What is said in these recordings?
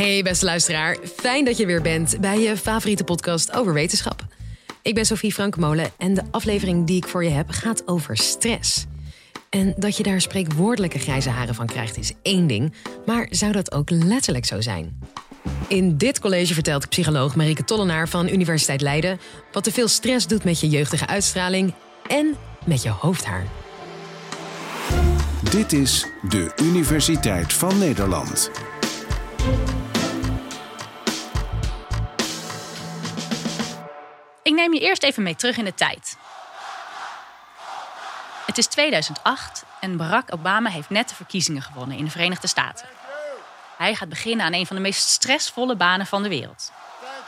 Hey beste luisteraar, fijn dat je weer bent bij je favoriete podcast over wetenschap. Ik ben Sophie Frankmolen en de aflevering die ik voor je heb gaat over stress. En dat je daar spreekwoordelijke grijze haren van krijgt is één ding, maar zou dat ook letterlijk zo zijn? In dit college vertelt psycholoog Marieke Tollenaar van Universiteit Leiden wat te veel stress doet met je jeugdige uitstraling en met je hoofdhaar. Dit is de Universiteit van Nederland. Neem je eerst even mee terug in de tijd. Het is 2008 en Barack Obama heeft net de verkiezingen gewonnen in de Verenigde Staten. Hij gaat beginnen aan een van de meest stressvolle banen van de wereld.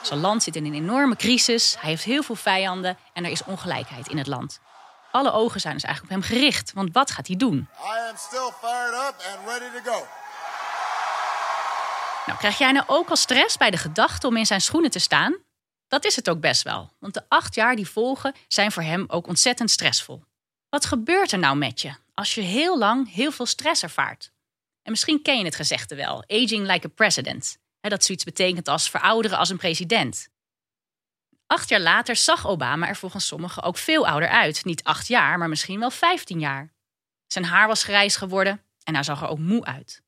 Zijn land zit in een enorme crisis, hij heeft heel veel vijanden en er is ongelijkheid in het land. Alle ogen zijn dus eigenlijk op hem gericht, want wat gaat hij doen? Nou, krijg jij nou ook al stress bij de gedachte om in zijn schoenen te staan? Dat is het ook best wel, want de acht jaar die volgen zijn voor hem ook ontzettend stressvol. Wat gebeurt er nou met je als je heel lang heel veel stress ervaart? En misschien ken je het gezegde wel, aging like a president. dat zoiets betekent als verouderen als een president. Acht jaar later zag Obama er volgens sommigen ook veel ouder uit. Niet acht jaar, maar misschien wel vijftien jaar. Zijn haar was grijs geworden en hij zag er ook moe uit.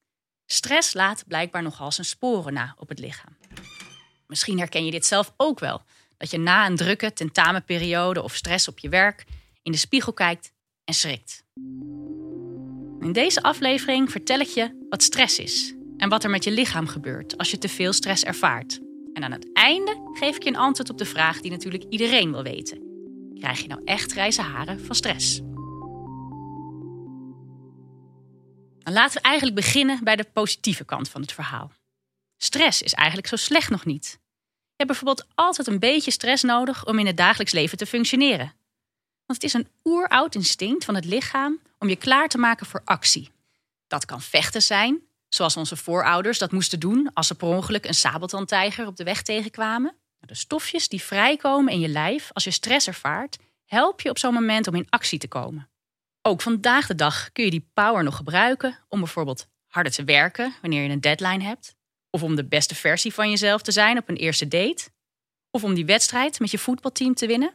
Stress laat blijkbaar nogal zijn sporen na op het lichaam. Misschien herken je dit zelf ook wel. Dat je na een drukke tentamenperiode of stress op je werk in de spiegel kijkt en schrikt. In deze aflevering vertel ik je wat stress is en wat er met je lichaam gebeurt als je te veel stress ervaart. En aan het einde geef ik je een antwoord op de vraag die natuurlijk iedereen wil weten. Krijg je nou echt grijze haren van stress? Dan laten we eigenlijk beginnen bij de positieve kant van het verhaal. Stress is eigenlijk zo slecht nog niet. Je hebt bijvoorbeeld altijd een beetje stress nodig om in het dagelijks leven te functioneren. Want het is een oeroud instinct van het lichaam om je klaar te maken voor actie. Dat kan vechten zijn, zoals onze voorouders dat moesten doen als ze per ongeluk een sabeltandtijger op de weg tegenkwamen. De stofjes die vrijkomen in je lijf als je stress ervaart, help je op zo'n moment om in actie te komen. Ook vandaag de dag kun je die power nog gebruiken om bijvoorbeeld harder te werken wanneer je een deadline hebt, of om de beste versie van jezelf te zijn op een eerste date, of om die wedstrijd met je voetbalteam te winnen.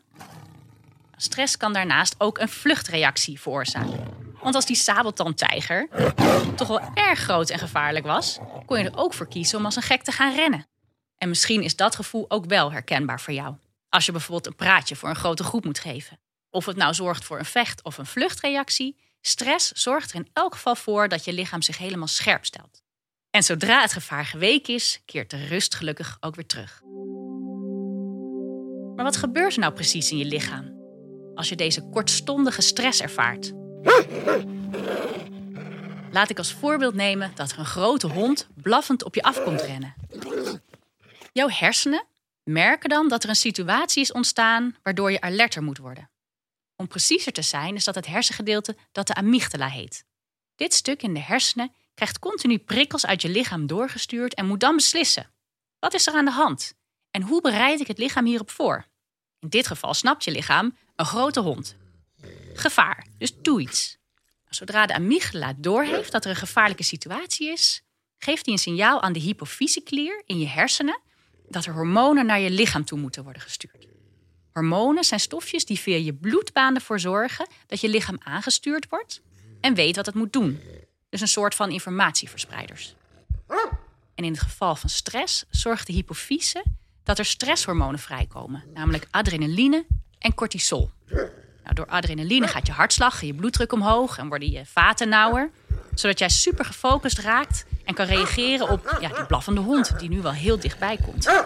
Stress kan daarnaast ook een vluchtreactie veroorzaken. Want als die sabeltandtijger toch wel erg groot en gevaarlijk was, kon je er ook voor kiezen om als een gek te gaan rennen. En misschien is dat gevoel ook wel herkenbaar voor jou. Als je bijvoorbeeld een praatje voor een grote groep moet geven. Of het nou zorgt voor een vecht- of een vluchtreactie, stress zorgt er in elk geval voor dat je lichaam zich helemaal scherp stelt. En zodra het gevaar geweken is, keert de rust gelukkig ook weer terug. Maar wat gebeurt er nou precies in je lichaam als je deze kortstondige stress ervaart? Laat ik als voorbeeld nemen dat er een grote hond blaffend op je af komt rennen. Jouw hersenen merken dan dat er een situatie is ontstaan waardoor je alerter moet worden. Om preciezer te zijn is dat het hersengedeelte dat de amygdala heet. Dit stuk in de hersenen krijgt continu prikkels uit je lichaam doorgestuurd en moet dan beslissen. Wat is er aan de hand? En hoe bereid ik het lichaam hierop voor? In dit geval snapt je lichaam een grote hond. Gevaar, dus doe iets. Zodra de amygdala doorheeft dat er een gevaarlijke situatie is, geeft hij een signaal aan de hypofyseklier in je hersenen dat er hormonen naar je lichaam toe moeten worden gestuurd. Hormonen zijn stofjes die via je bloedbaan ervoor zorgen dat je lichaam aangestuurd wordt en weet wat het moet doen. Dus een soort van informatieverspreiders. En in het geval van stress zorgt de hypofyse dat er stresshormonen vrijkomen, namelijk adrenaline en cortisol. Nou, door adrenaline gaat je hartslag en je bloeddruk omhoog en worden je vaten nauwer, zodat jij super gefocust raakt en kan reageren op ja, die blaffende hond die nu wel heel dichtbij komt.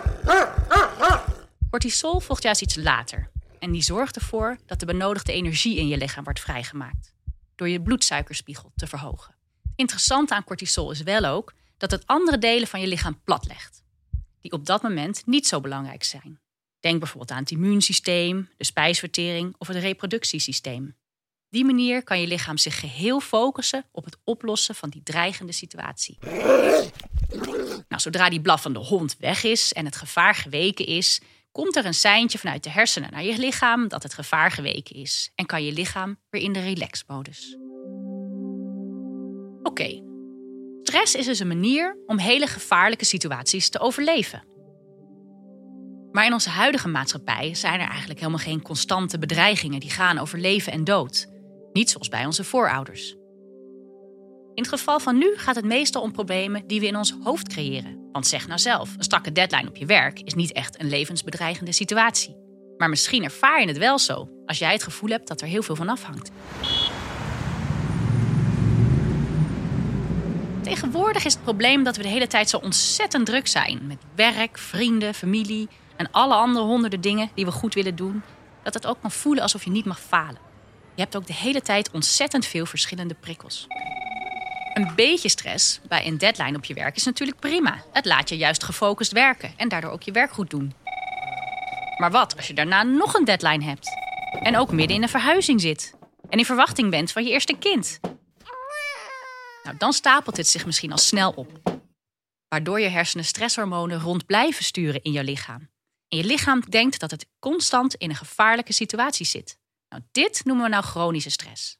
Cortisol volgt juist iets later en die zorgt ervoor dat de benodigde energie in je lichaam wordt vrijgemaakt door je bloedsuikerspiegel te verhogen. Interessant aan cortisol is wel ook dat het andere delen van je lichaam platlegt, die op dat moment niet zo belangrijk zijn. Denk bijvoorbeeld aan het immuunsysteem, de spijsvertering of het reproductiesysteem. Die manier kan je lichaam zich geheel focussen op het oplossen van die dreigende situatie. Nou, zodra die blaffende hond weg is en het gevaar geweken is, komt er een seintje vanuit de hersenen naar je lichaam dat het gevaar geweken is en kan je lichaam weer in de relaxmodus. Oké, Stress is dus een manier om hele gevaarlijke situaties te overleven. Maar in onze huidige maatschappij zijn er eigenlijk helemaal geen constante bedreigingen die gaan over leven en dood. Niet zoals bij onze voorouders. In het geval van nu gaat het meestal om problemen die we in ons hoofd creëren. Want zeg nou zelf, een strakke deadline op je werk is niet echt een levensbedreigende situatie. Maar misschien ervaar je het wel zo, als jij het gevoel hebt dat er heel veel van afhangt. Tegenwoordig is het probleem dat we de hele tijd zo ontzettend druk zijn. Met werk, vrienden, familie en alle andere honderden dingen die we goed willen doen. Dat het ook kan voelen alsof je niet mag falen. Je hebt ook de hele tijd ontzettend veel verschillende prikkels. Een beetje stress bij een deadline op je werk is natuurlijk prima. Het laat je juist gefocust werken en daardoor ook je werk goed doen. Maar wat als je daarna nog een deadline hebt? En ook midden in een verhuizing zit? En in verwachting bent van je eerste kind? Nou, dan stapelt het zich misschien al snel op. Waardoor je hersenen stresshormonen rond blijven sturen in je lichaam. En je lichaam denkt dat het constant in een gevaarlijke situatie zit. Nou, dit noemen we nou chronische stress.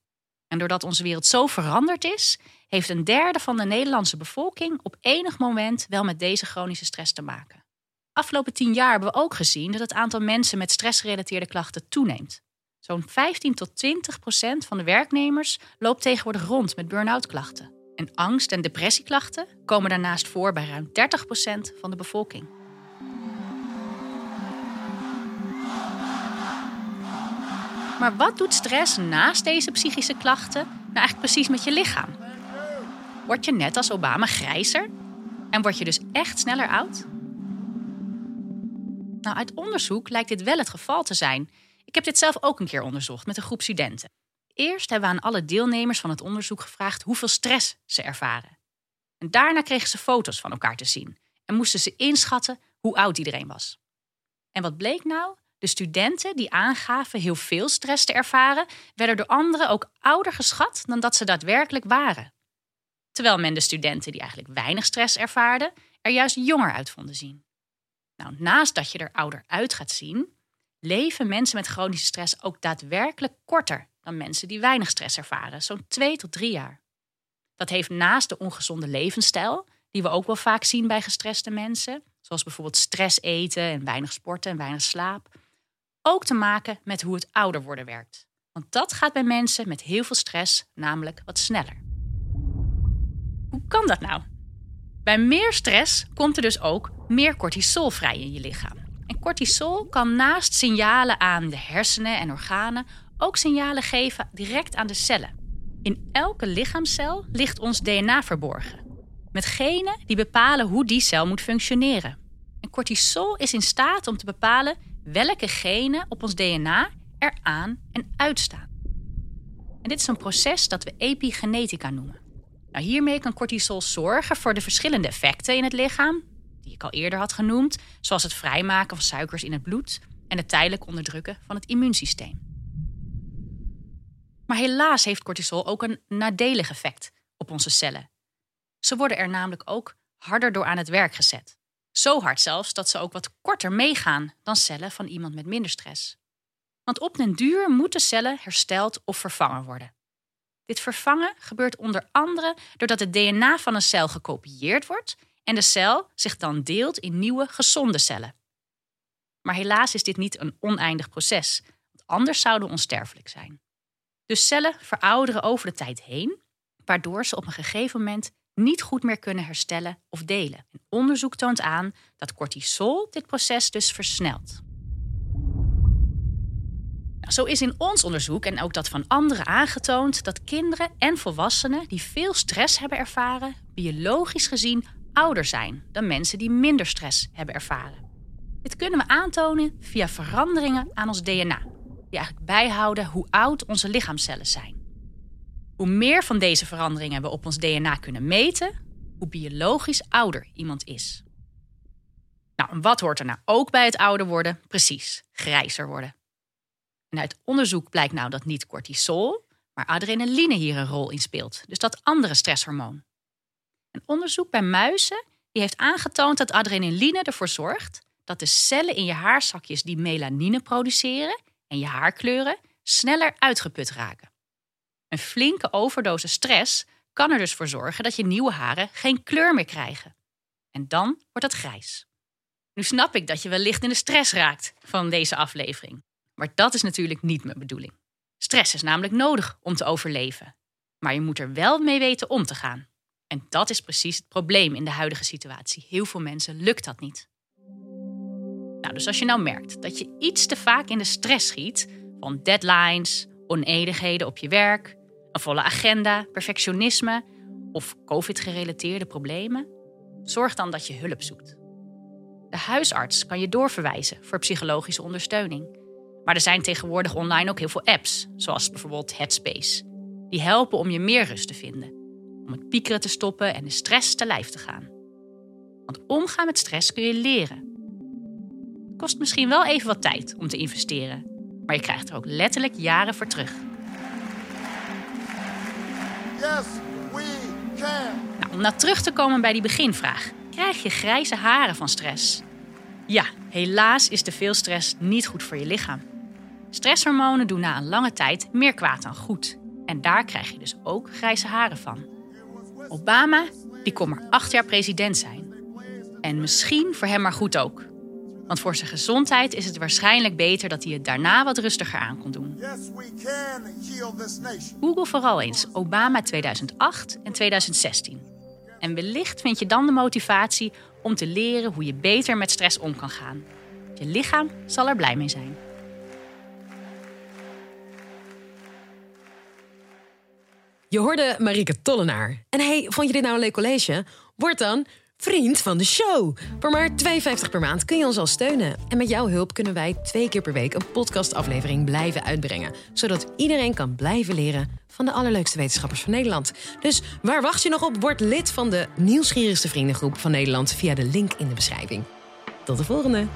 En doordat onze wereld zo veranderd is, heeft een derde van de Nederlandse bevolking op enig moment wel met deze chronische stress te maken. Afgelopen tien jaar hebben we ook gezien dat het aantal mensen met stressgerelateerde klachten toeneemt. Zo'n 15 tot 20 procent van de werknemers loopt tegenwoordig rond met burn-out klachten. En angst- en depressieklachten komen daarnaast voor bij ruim 30 procent van de bevolking. Maar wat doet stress naast deze psychische klachten nou eigenlijk precies met je lichaam? Word je net als Obama grijzer? En word je dus echt sneller oud? Nou, uit onderzoek lijkt dit wel het geval te zijn. Ik heb dit zelf ook een keer onderzocht met een groep studenten. Eerst hebben we aan alle deelnemers van het onderzoek gevraagd hoeveel stress ze ervaren. En daarna kregen ze foto's van elkaar te zien en moesten ze inschatten hoe oud iedereen was. En wat bleek nou? De studenten die aangaven heel veel stress te ervaren, werden door anderen ook ouder geschat dan dat ze daadwerkelijk waren. Terwijl men de studenten die eigenlijk weinig stress ervaarden, er juist jonger uit vonden zien. Nou, naast dat je er ouder uit gaat zien, leven mensen met chronische stress ook daadwerkelijk korter dan mensen die weinig stress ervaren, zo'n 2 tot 3 jaar. Dat heeft naast de ongezonde levensstijl, die we ook wel vaak zien bij gestreste mensen, zoals bijvoorbeeld stress eten en weinig sporten en weinig slaap, ook te maken met hoe het ouder worden werkt. Want dat gaat bij mensen met heel veel stress namelijk wat sneller. Hoe kan dat nou? Bij meer stress komt er dus ook meer cortisol vrij in je lichaam. En cortisol kan naast signalen aan de hersenen en organen ook signalen geven direct aan de cellen. In elke lichaamcel ligt ons DNA verborgen. Met genen die bepalen hoe die cel moet functioneren. En cortisol is in staat om te bepalen welke genen op ons DNA er aan en uitstaan. En dit is een proces dat we epigenetica noemen. Nou, hiermee kan cortisol zorgen voor de verschillende effecten in het lichaam, die ik al eerder had genoemd, zoals het vrijmaken van suikers in het bloed en het tijdelijk onderdrukken van het immuunsysteem. Maar helaas heeft cortisol ook een nadelig effect op onze cellen. Ze worden er namelijk ook harder door aan het werk gezet. Zo hard zelfs dat ze ook wat korter meegaan dan cellen van iemand met minder stress. Want op den duur moeten cellen hersteld of vervangen worden. Dit vervangen gebeurt onder andere doordat het DNA van een cel gekopieerd wordt en de cel zich dan deelt in nieuwe gezonde cellen. Maar helaas is dit niet een oneindig proces, want anders zouden we onsterfelijk zijn. Dus cellen verouderen over de tijd heen, waardoor ze op een gegeven moment niet goed meer kunnen herstellen of delen. En onderzoek toont aan dat cortisol dit proces dus versnelt. Nou, zo is in ons onderzoek en ook dat van anderen aangetoond dat kinderen en volwassenen die veel stress hebben ervaren, biologisch gezien ouder zijn dan mensen die minder stress hebben ervaren. Dit kunnen we aantonen via veranderingen aan ons DNA, die eigenlijk bijhouden hoe oud onze lichaamcellen zijn. Hoe meer van deze veranderingen we op ons DNA kunnen meten, hoe biologisch ouder iemand is. Nou, wat hoort er nou ook bij het ouder worden? Precies, grijzer worden. En uit onderzoek blijkt nou dat niet cortisol, maar adrenaline hier een rol in speelt. Dus dat andere stresshormoon. Een onderzoek bij muizen die heeft aangetoond dat adrenaline ervoor zorgt dat de cellen in je haarzakjes die melanine produceren en je haarkleuren sneller uitgeput raken. Een flinke overdosis stress kan er dus voor zorgen dat je nieuwe haren geen kleur meer krijgen. En dan wordt het grijs. Nu snap ik dat je wellicht in de stress raakt van deze aflevering. Maar dat is natuurlijk niet mijn bedoeling. Stress is namelijk nodig om te overleven. Maar je moet er wel mee weten om te gaan. En dat is precies het probleem in de huidige situatie. Heel veel mensen lukt dat niet. Nou, dus als je nou merkt dat je iets te vaak in de stress schiet van deadlines, onedigheden op je werk, een volle agenda, perfectionisme of COVID-gerelateerde problemen, zorg dan dat je hulp zoekt. De huisarts kan je doorverwijzen voor psychologische ondersteuning. Maar er zijn tegenwoordig online ook heel veel apps, zoals bijvoorbeeld Headspace. Die helpen om je meer rust te vinden, om het piekeren te stoppen en de stress te lijf te gaan. Want omgaan met stress kun je leren. Het kost misschien wel even wat tijd om te investeren, maar je krijgt er ook letterlijk jaren voor terug. Yes, we can. Nou, om nou terug te komen bij die beginvraag. Krijg je grijze haren van stress? Ja, helaas is te veel stress niet goed voor je lichaam. Stresshormonen doen na een lange tijd meer kwaad dan goed. En daar krijg je dus ook grijze haren van. Obama, die kon maar acht jaar president zijn. En misschien voor hem maar goed ook. Want voor zijn gezondheid is het waarschijnlijk beter dat hij het daarna wat rustiger aan kon doen. Google vooral eens Obama 2008 en 2016. En wellicht vind je dan de motivatie om te leren hoe je beter met stress om kan gaan. Je lichaam zal er blij mee zijn. Je hoorde Marieke Tollenaar. En hey, vond je dit nou een leuk college? Word dan vriend van de show. Voor maar 2,50 per maand kun je ons al steunen. En met jouw hulp kunnen wij twee keer per week een podcastaflevering blijven uitbrengen. Zodat iedereen kan blijven leren van de allerleukste wetenschappers van Nederland. Dus waar wacht je nog op? Word lid van de nieuwsgierigste vriendengroep van Nederland via de link in de beschrijving. Tot de volgende!